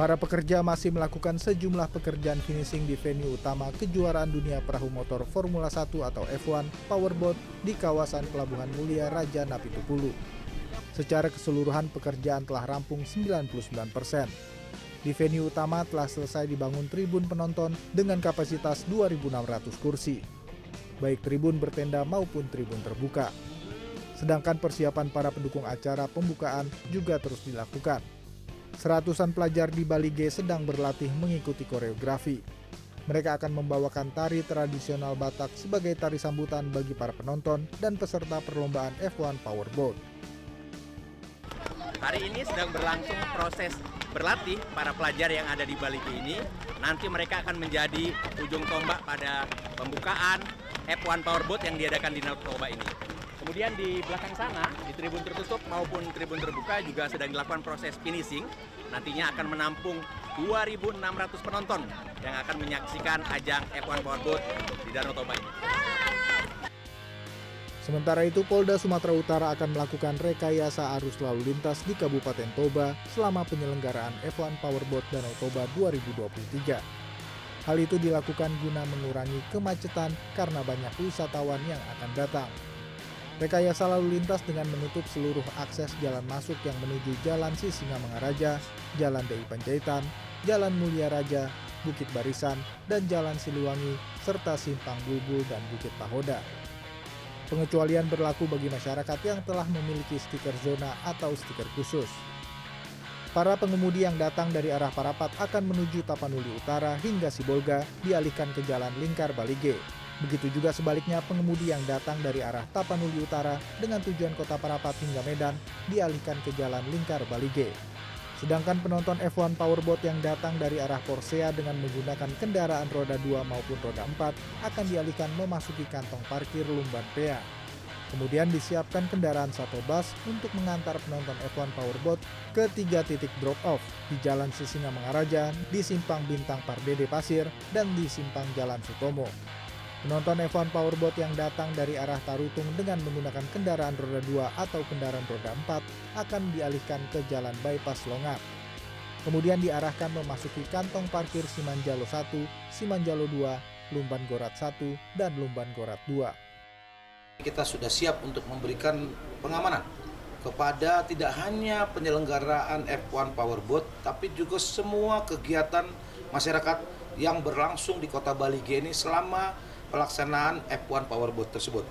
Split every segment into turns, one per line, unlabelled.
Para pekerja masih melakukan sejumlah pekerjaan finishing di venue utama kejuaraan dunia perahu motor Formula 1 atau F1 Powerboat di kawasan Pelabuhan Mulia Raja Napitupulu. Secara keseluruhan pekerjaan telah rampung 99 persen. Di venue utama telah selesai dibangun tribun penonton dengan kapasitas 2.600 kursi, baik tribun bertenda maupun tribun terbuka. Sedangkan persiapan para pendukung acara pembukaan juga terus dilakukan. Seratusan pelajar di Bali G sedang berlatih mengikuti koreografi. Mereka akan membawakan tari tradisional Batak sebagai tari sambutan bagi para penonton dan peserta perlombaan F1 Powerboat.
Hari ini sedang berlangsung proses berlatih para pelajar yang ada di Bali ini. Nanti mereka akan menjadi ujung tombak pada pembukaan F1 Powerboat yang diadakan di Narkoba ini. Kemudian di belakang sana, di tribun tertutup maupun tribun terbuka juga sedang dilakukan proses finishing. Nantinya akan menampung 2.600 penonton yang akan menyaksikan ajang F1 Powerboat di Danau Toba ini.
Sementara itu, Polda Sumatera Utara akan melakukan rekayasa arus lalu lintas di Kabupaten Toba selama penyelenggaraan F1 Powerboat Danau Toba 2023. Hal itu dilakukan guna mengurangi kemacetan karena banyak wisatawan yang akan datang. Rekayasa lalu lintas dengan menutup seluruh akses jalan masuk yang menuju Jalan Sisingamangaraja, Jalan DI Panjaitan, Jalan Mulia Raja, Bukit Barisan, dan Jalan Siliwangi, serta Simpang Bulbul dan Bukit Pahoda. Pengecualian berlaku bagi masyarakat yang telah memiliki stiker zona atau stiker khusus. Para pengemudi yang datang dari arah Parapat akan menuju Tapanuli Utara hingga Sibolga dialihkan ke Jalan Lingkar Balige. Begitu juga sebaliknya pengemudi yang datang dari arah Tapanuli Utara dengan tujuan kota Parapat hingga Medan dialihkan ke Jalan Lingkar Balige. Sedangkan penonton F1 Powerboat yang datang dari arah Porsea dengan menggunakan kendaraan roda 2 maupun roda 4 akan dialihkan memasuki kantong parkir Lumban Pea. Kemudian disiapkan kendaraan shuttle bus untuk mengantar penonton F1 Powerboat ke tiga titik drop-off di Jalan Sisingamangaraja, di Simpang Bintang Pardede Pasir, dan di Simpang Jalan Sutomo. Penonton F1 Powerboat yang datang dari arah Tarutung dengan menggunakan kendaraan roda 2 atau kendaraan roda 4 akan dialihkan ke jalan bypass Longat. Kemudian diarahkan memasuki kantong parkir Simanjalo 1, Simanjalo 2, Lumban Gorat 1, dan Lumban Gorat 2.
Kita sudah siap untuk memberikan pengamanan kepada tidak hanya penyelenggaraan F1 Powerboat, tapi juga semua kegiatan masyarakat yang berlangsung di kota Bali ini selama pelaksanaan F1 Powerboat tersebut.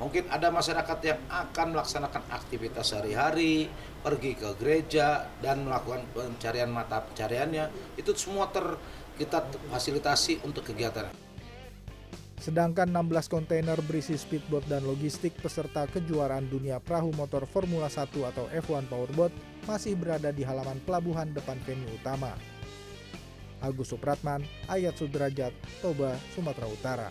Mungkin ada masyarakat yang akan melaksanakan aktivitas sehari-hari, pergi ke gereja dan melakukan pencarian mata pencariannya. Itu semua ter kita fasilitasi untuk kegiatan.
Sedangkan 16 kontainer berisi speedboat dan logistik peserta kejuaraan dunia perahu motor Formula 1 atau F1 Powerboat masih berada di halaman pelabuhan depan venue utama. Agus Supratman, Ayat Sudrajat, Toba, Sumatera Utara.